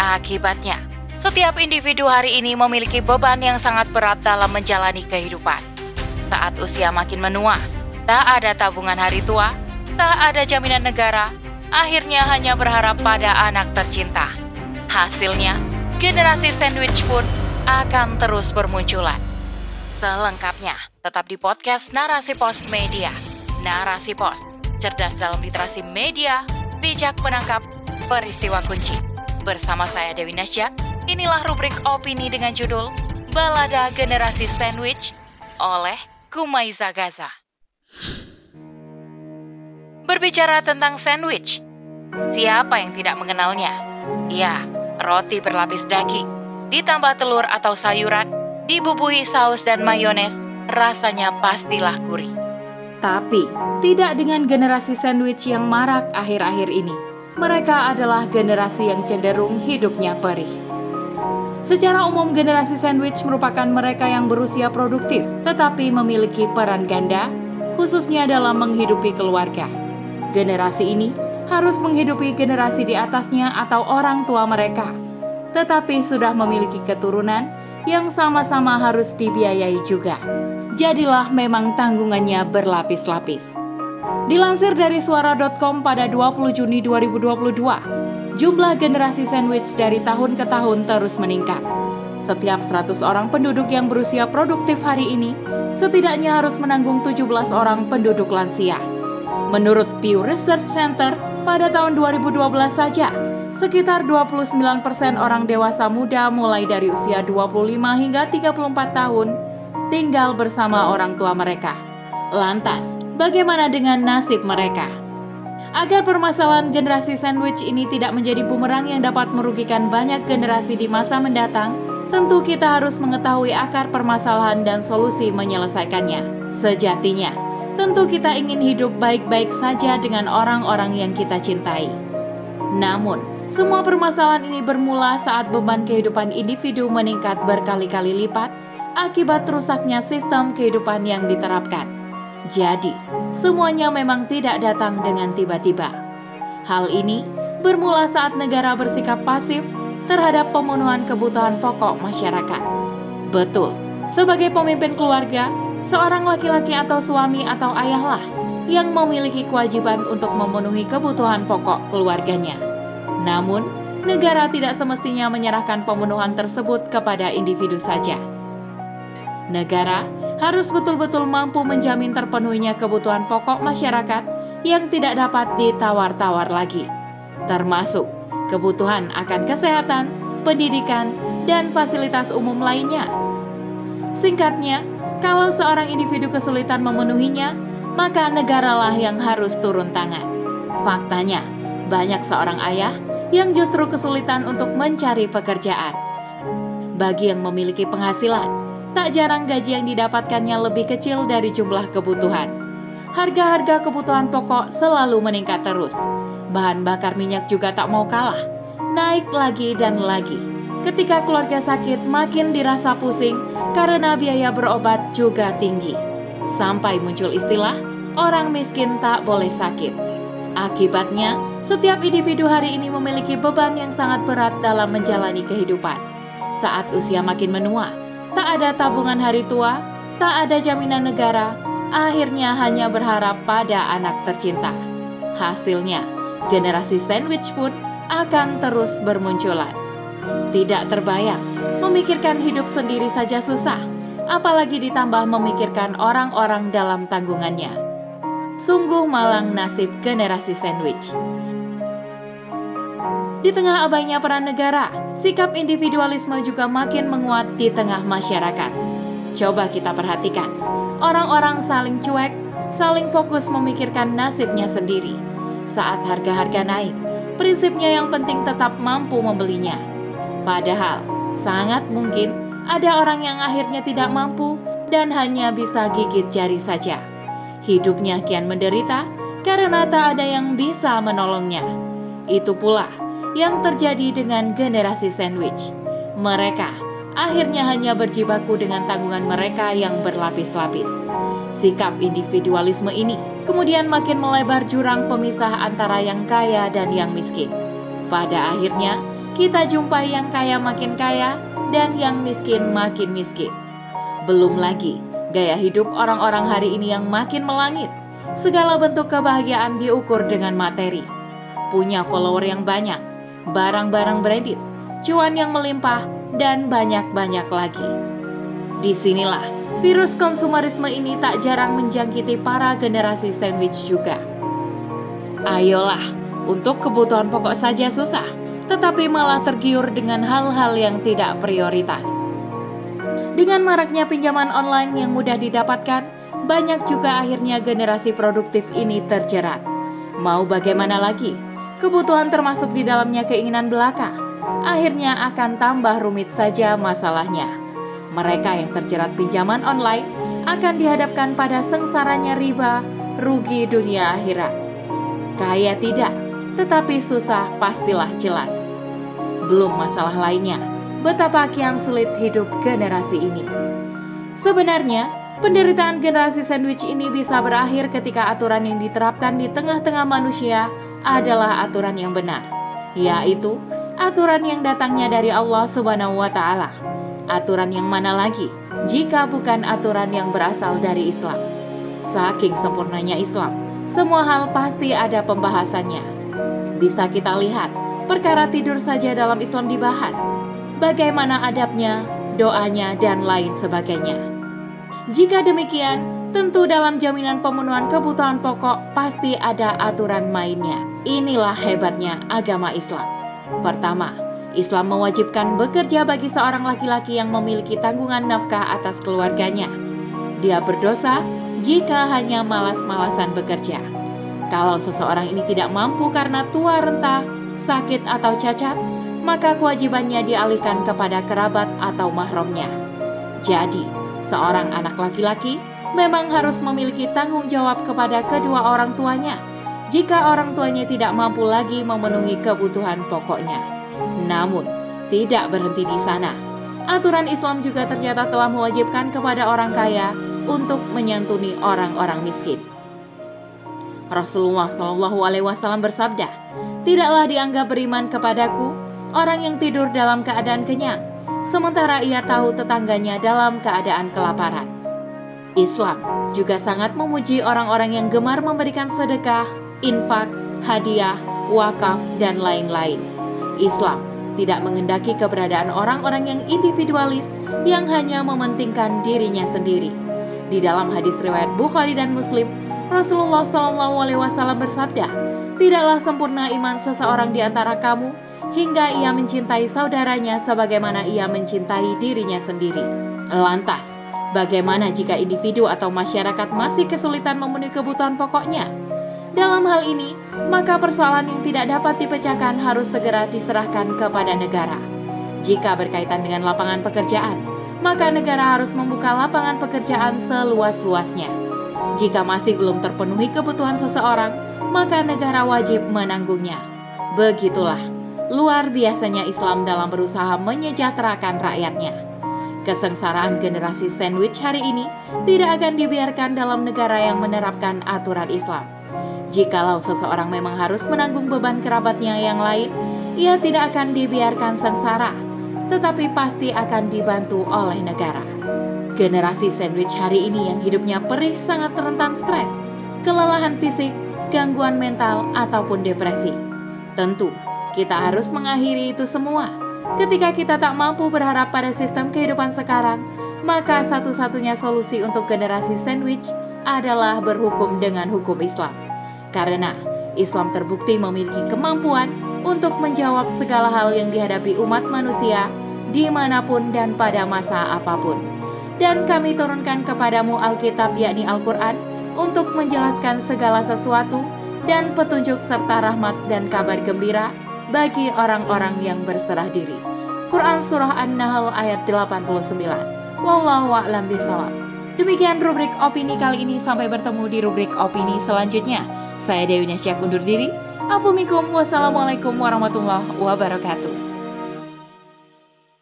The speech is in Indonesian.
Akibatnya, setiap individu hari ini memiliki beban yang sangat berat dalam menjalani kehidupan. Saat usia makin menua, tak ada tabungan hari tua, tak ada jaminan negara, akhirnya hanya berharap pada anak tercinta. Hasilnya, generasi sandwich pun akan terus bermunculan. Selengkapnya, tetap di podcast Narasi Pos Media. Narasi Pos, cerdas dalam literasi media, bijak menangkap peristiwa kunci. Bersama saya Dewi Nasyak, inilah rubrik opini dengan judul Balada Generasi Sandwich oleh Kumaiza Gaza. Berbicara tentang sandwich, siapa yang tidak mengenalnya? Ya, roti berlapis daging, ditambah telur atau sayuran, dibubuhi saus dan mayones, rasanya pastilah gurih. Tapi, tidak dengan generasi sandwich yang marak akhir-akhir ini. Mereka adalah generasi yang cenderung hidupnya perih. Secara umum, generasi sandwich merupakan mereka yang berusia produktif, tetapi memiliki peran ganda, khususnya dalam menghidupi keluarga. Generasi ini harus menghidupi generasi di atasnya atau orang tua mereka, tetapi sudah memiliki keturunan yang sama-sama harus dibiayai juga. Jadilah memang tanggungannya berlapis-lapis. Dilansir dari suara.com pada 20 Juni 2022, jumlah generasi sandwich dari tahun ke tahun terus meningkat. Setiap 100 orang penduduk yang berusia produktif hari ini, setidaknya harus menanggung 17 orang penduduk lansia. Menurut Pew Research Center, pada tahun 2012 saja, sekitar 29% orang dewasa muda mulai dari usia 25 hingga 34 tahun tinggal bersama orang tua mereka. Lantas, bagaimana dengan nasib mereka? Agar permasalahan generasi sandwich ini tidak menjadi bumerang yang dapat merugikan banyak generasi di masa mendatang, tentu kita harus mengetahui akar permasalahan dan solusi menyelesaikannya. Sejatinya, tentu kita ingin hidup baik-baik saja dengan orang-orang yang kita cintai. Namun, semua permasalahan ini bermula saat beban kehidupan individu meningkat berkali-kali lipat akibat rusaknya sistem kehidupan yang diterapkan. Jadi, semuanya memang tidak datang dengan tiba-tiba. Hal ini bermula saat negara bersikap pasif terhadap pemenuhan kebutuhan pokok masyarakat. Betul, sebagai pemimpin keluarga, seorang laki-laki atau suami atau ayahlah yang memiliki kewajiban untuk memenuhi kebutuhan pokok keluarganya. Namun, negara tidak semestinya menyerahkan pemenuhan tersebut kepada individu saja. Negara harus betul-betul mampu menjamin terpenuhinya kebutuhan pokok masyarakat yang tidak dapat ditawar-tawar lagi, termasuk kebutuhan akan kesehatan, pendidikan, dan fasilitas umum lainnya. Singkatnya, kalau seorang individu kesulitan memenuhinya, maka negaralah yang harus turun tangan. Faktanya, banyak seorang ayah yang justru kesulitan untuk mencari pekerjaan. Bagi yang memiliki penghasilan, tak jarang gaji yang didapatkannya lebih kecil dari jumlah kebutuhan. Harga-harga kebutuhan pokok selalu meningkat terus. Bahan bakar minyak juga tak mau kalah, naik lagi dan lagi. Ketika keluarga sakit, makin dirasa pusing karena biaya berobat juga tinggi. Sampai muncul istilah, orang miskin tak boleh sakit. Akibatnya, setiap individu hari ini memiliki beban yang sangat berat dalam menjalani kehidupan. Saat usia makin menua, tak ada tabungan hari tua, tak ada jaminan negara, akhirnya hanya berharap pada anak tercinta. Hasilnya, generasi sandwich pun akan terus bermunculan. Tidak terbayang, memikirkan hidup sendiri saja susah, apalagi ditambah memikirkan orang-orang dalam tanggungannya. Sungguh malang nasib generasi sandwich. Di tengah abainya peran negara, sikap individualisme juga makin menguat di tengah masyarakat. Coba kita perhatikan, orang-orang saling cuek, saling fokus memikirkan nasibnya sendiri. Saat harga-harga naik, prinsipnya yang penting tetap mampu membelinya. Padahal, sangat mungkin ada orang yang akhirnya tidak mampu dan hanya bisa gigit jari saja. Hidupnya kian menderita karena tak ada yang bisa menolongnya. Itu pula yang terjadi dengan generasi sandwich. Mereka akhirnya hanya berjibaku dengan tanggungan mereka yang berlapis-lapis. Sikap individualisme ini kemudian makin melebar jurang pemisah antara yang kaya dan yang miskin. Pada akhirnya, kita jumpai yang kaya makin kaya dan yang miskin makin miskin. Belum lagi gaya hidup orang-orang hari ini yang makin melangit. Segala bentuk kebahagiaan diukur dengan materi. Punya follower yang banyak, barang-barang branded, cuan yang melimpah, dan banyak-banyak lagi. Di sinilah virus konsumerisme ini tak jarang menjangkiti para generasi sandwich juga. Ayolah, untuk kebutuhan pokok saja susah, tetapi malah tergiur dengan hal-hal yang tidak prioritas. Dengan maraknya pinjaman online yang mudah didapatkan, banyak juga akhirnya generasi produktif ini terjerat. Mau bagaimana lagi? Kebutuhan termasuk di dalamnya keinginan belaka. Akhirnya akan tambah rumit saja masalahnya. Mereka yang terjerat pinjaman online akan dihadapkan pada sengsaranya riba, rugi dunia akhirat. Kaya tidak, tetapi susah pastilah jelas. Belum masalah lainnya, betapa kian sulit hidup generasi ini. Sebenarnya, penderitaan generasi sandwich ini bisa berakhir ketika aturan yang diterapkan di tengah-tengah manusia adalah aturan yang benar, yaitu aturan yang datangnya dari Allah Subhanahu wa taala. Aturan yang mana lagi jika bukan aturan yang berasal dari Islam? Saking sempurnanya Islam, semua hal pasti ada pembahasannya. Bisa kita lihat, perkara tidur saja dalam Islam dibahas. Bagaimana adabnya, doanya, dan lain sebagainya. Jika demikian, tentu dalam jaminan pemenuhan kebutuhan pokok pasti ada aturan mainnya. Inilah hebatnya agama Islam. Pertama, Islam mewajibkan bekerja bagi seorang laki-laki yang memiliki tanggungan nafkah atas keluarganya. Dia berdosa jika hanya malas-malasan bekerja. Kalau seseorang ini tidak mampu karena tua renta, sakit atau cacat, maka kewajibannya dialihkan kepada kerabat atau mahramnya. Jadi, seorang anak laki-laki memang harus memiliki tanggung jawab kepada kedua orang tuanya jika orang tuanya tidak mampu lagi memenuhi kebutuhan pokoknya. Namun, tidak berhenti di sana. Aturan Islam juga ternyata telah mewajibkan kepada orang kaya untuk menyantuni orang-orang miskin. Rasulullah Shallallahu Alaihi Wasallam bersabda, "Tidaklah dianggap beriman kepadaku orang yang tidur dalam keadaan kenyang, sementara ia tahu tetangganya dalam keadaan kelaparan." Islam juga sangat memuji orang-orang yang gemar memberikan sedekah, infak, hadiah, wakaf, dan lain-lain. Islam tidak mengendaki keberadaan orang-orang yang individualis yang hanya mementingkan dirinya sendiri. Di dalam hadis riwayat Bukhari dan Muslim, Rasulullah SAW bersabda, "Tidaklah sempurna iman seseorang di antara kamu hingga ia mencintai saudaranya sebagaimana ia mencintai dirinya sendiri." Lantas, bagaimana jika individu atau masyarakat masih kesulitan memenuhi kebutuhan pokoknya? Dalam hal ini, maka persoalan yang tidak dapat dipecahkan harus segera diserahkan kepada negara. Jika berkaitan dengan lapangan pekerjaan, maka negara harus membuka lapangan pekerjaan seluas-luasnya. Jika masih belum terpenuhi kebutuhan seseorang, maka negara wajib menanggungnya. Begitulah luar biasanya Islam dalam berusaha menyejahterakan rakyatnya. Kesengsaraan generasi sandwich hari ini tidak akan dibiarkan dalam negara yang menerapkan aturan Islam. Jikalau seseorang memang harus menanggung beban kerabatnya yang lain, ia tidak akan dibiarkan sengsara, tetapi pasti akan dibantu oleh negara. Generasi sandwich hari ini yang hidupnya perih sangat rentan stres, kelelahan fisik, gangguan mental, ataupun depresi. Tentu, kita harus mengakhiri itu semua. Ketika kita tak mampu berharap pada sistem kehidupan sekarang, maka satu-satunya solusi untuk generasi sandwich adalah berhukum dengan hukum Islam. Karena Islam terbukti memiliki kemampuan untuk menjawab segala hal yang dihadapi umat manusia di mana pun dan pada masa apa pun. Dan kami turunkan kepadamu Alkitab yakni Al-Quran untuk menjelaskan segala sesuatu dan petunjuk serta rahmat dan kabar gembira bagi orang-orang yang berserah diri. Quran Surah An-Nahl ayat 89 Wallahu a'lam bishawab. Demikian rubrik opini kali ini sampai bertemu di rubrik opini selanjutnya. Saya Dewi Nasyak undur diri. Afumikum wassalamualaikum warahmatullahi wabarakatuh.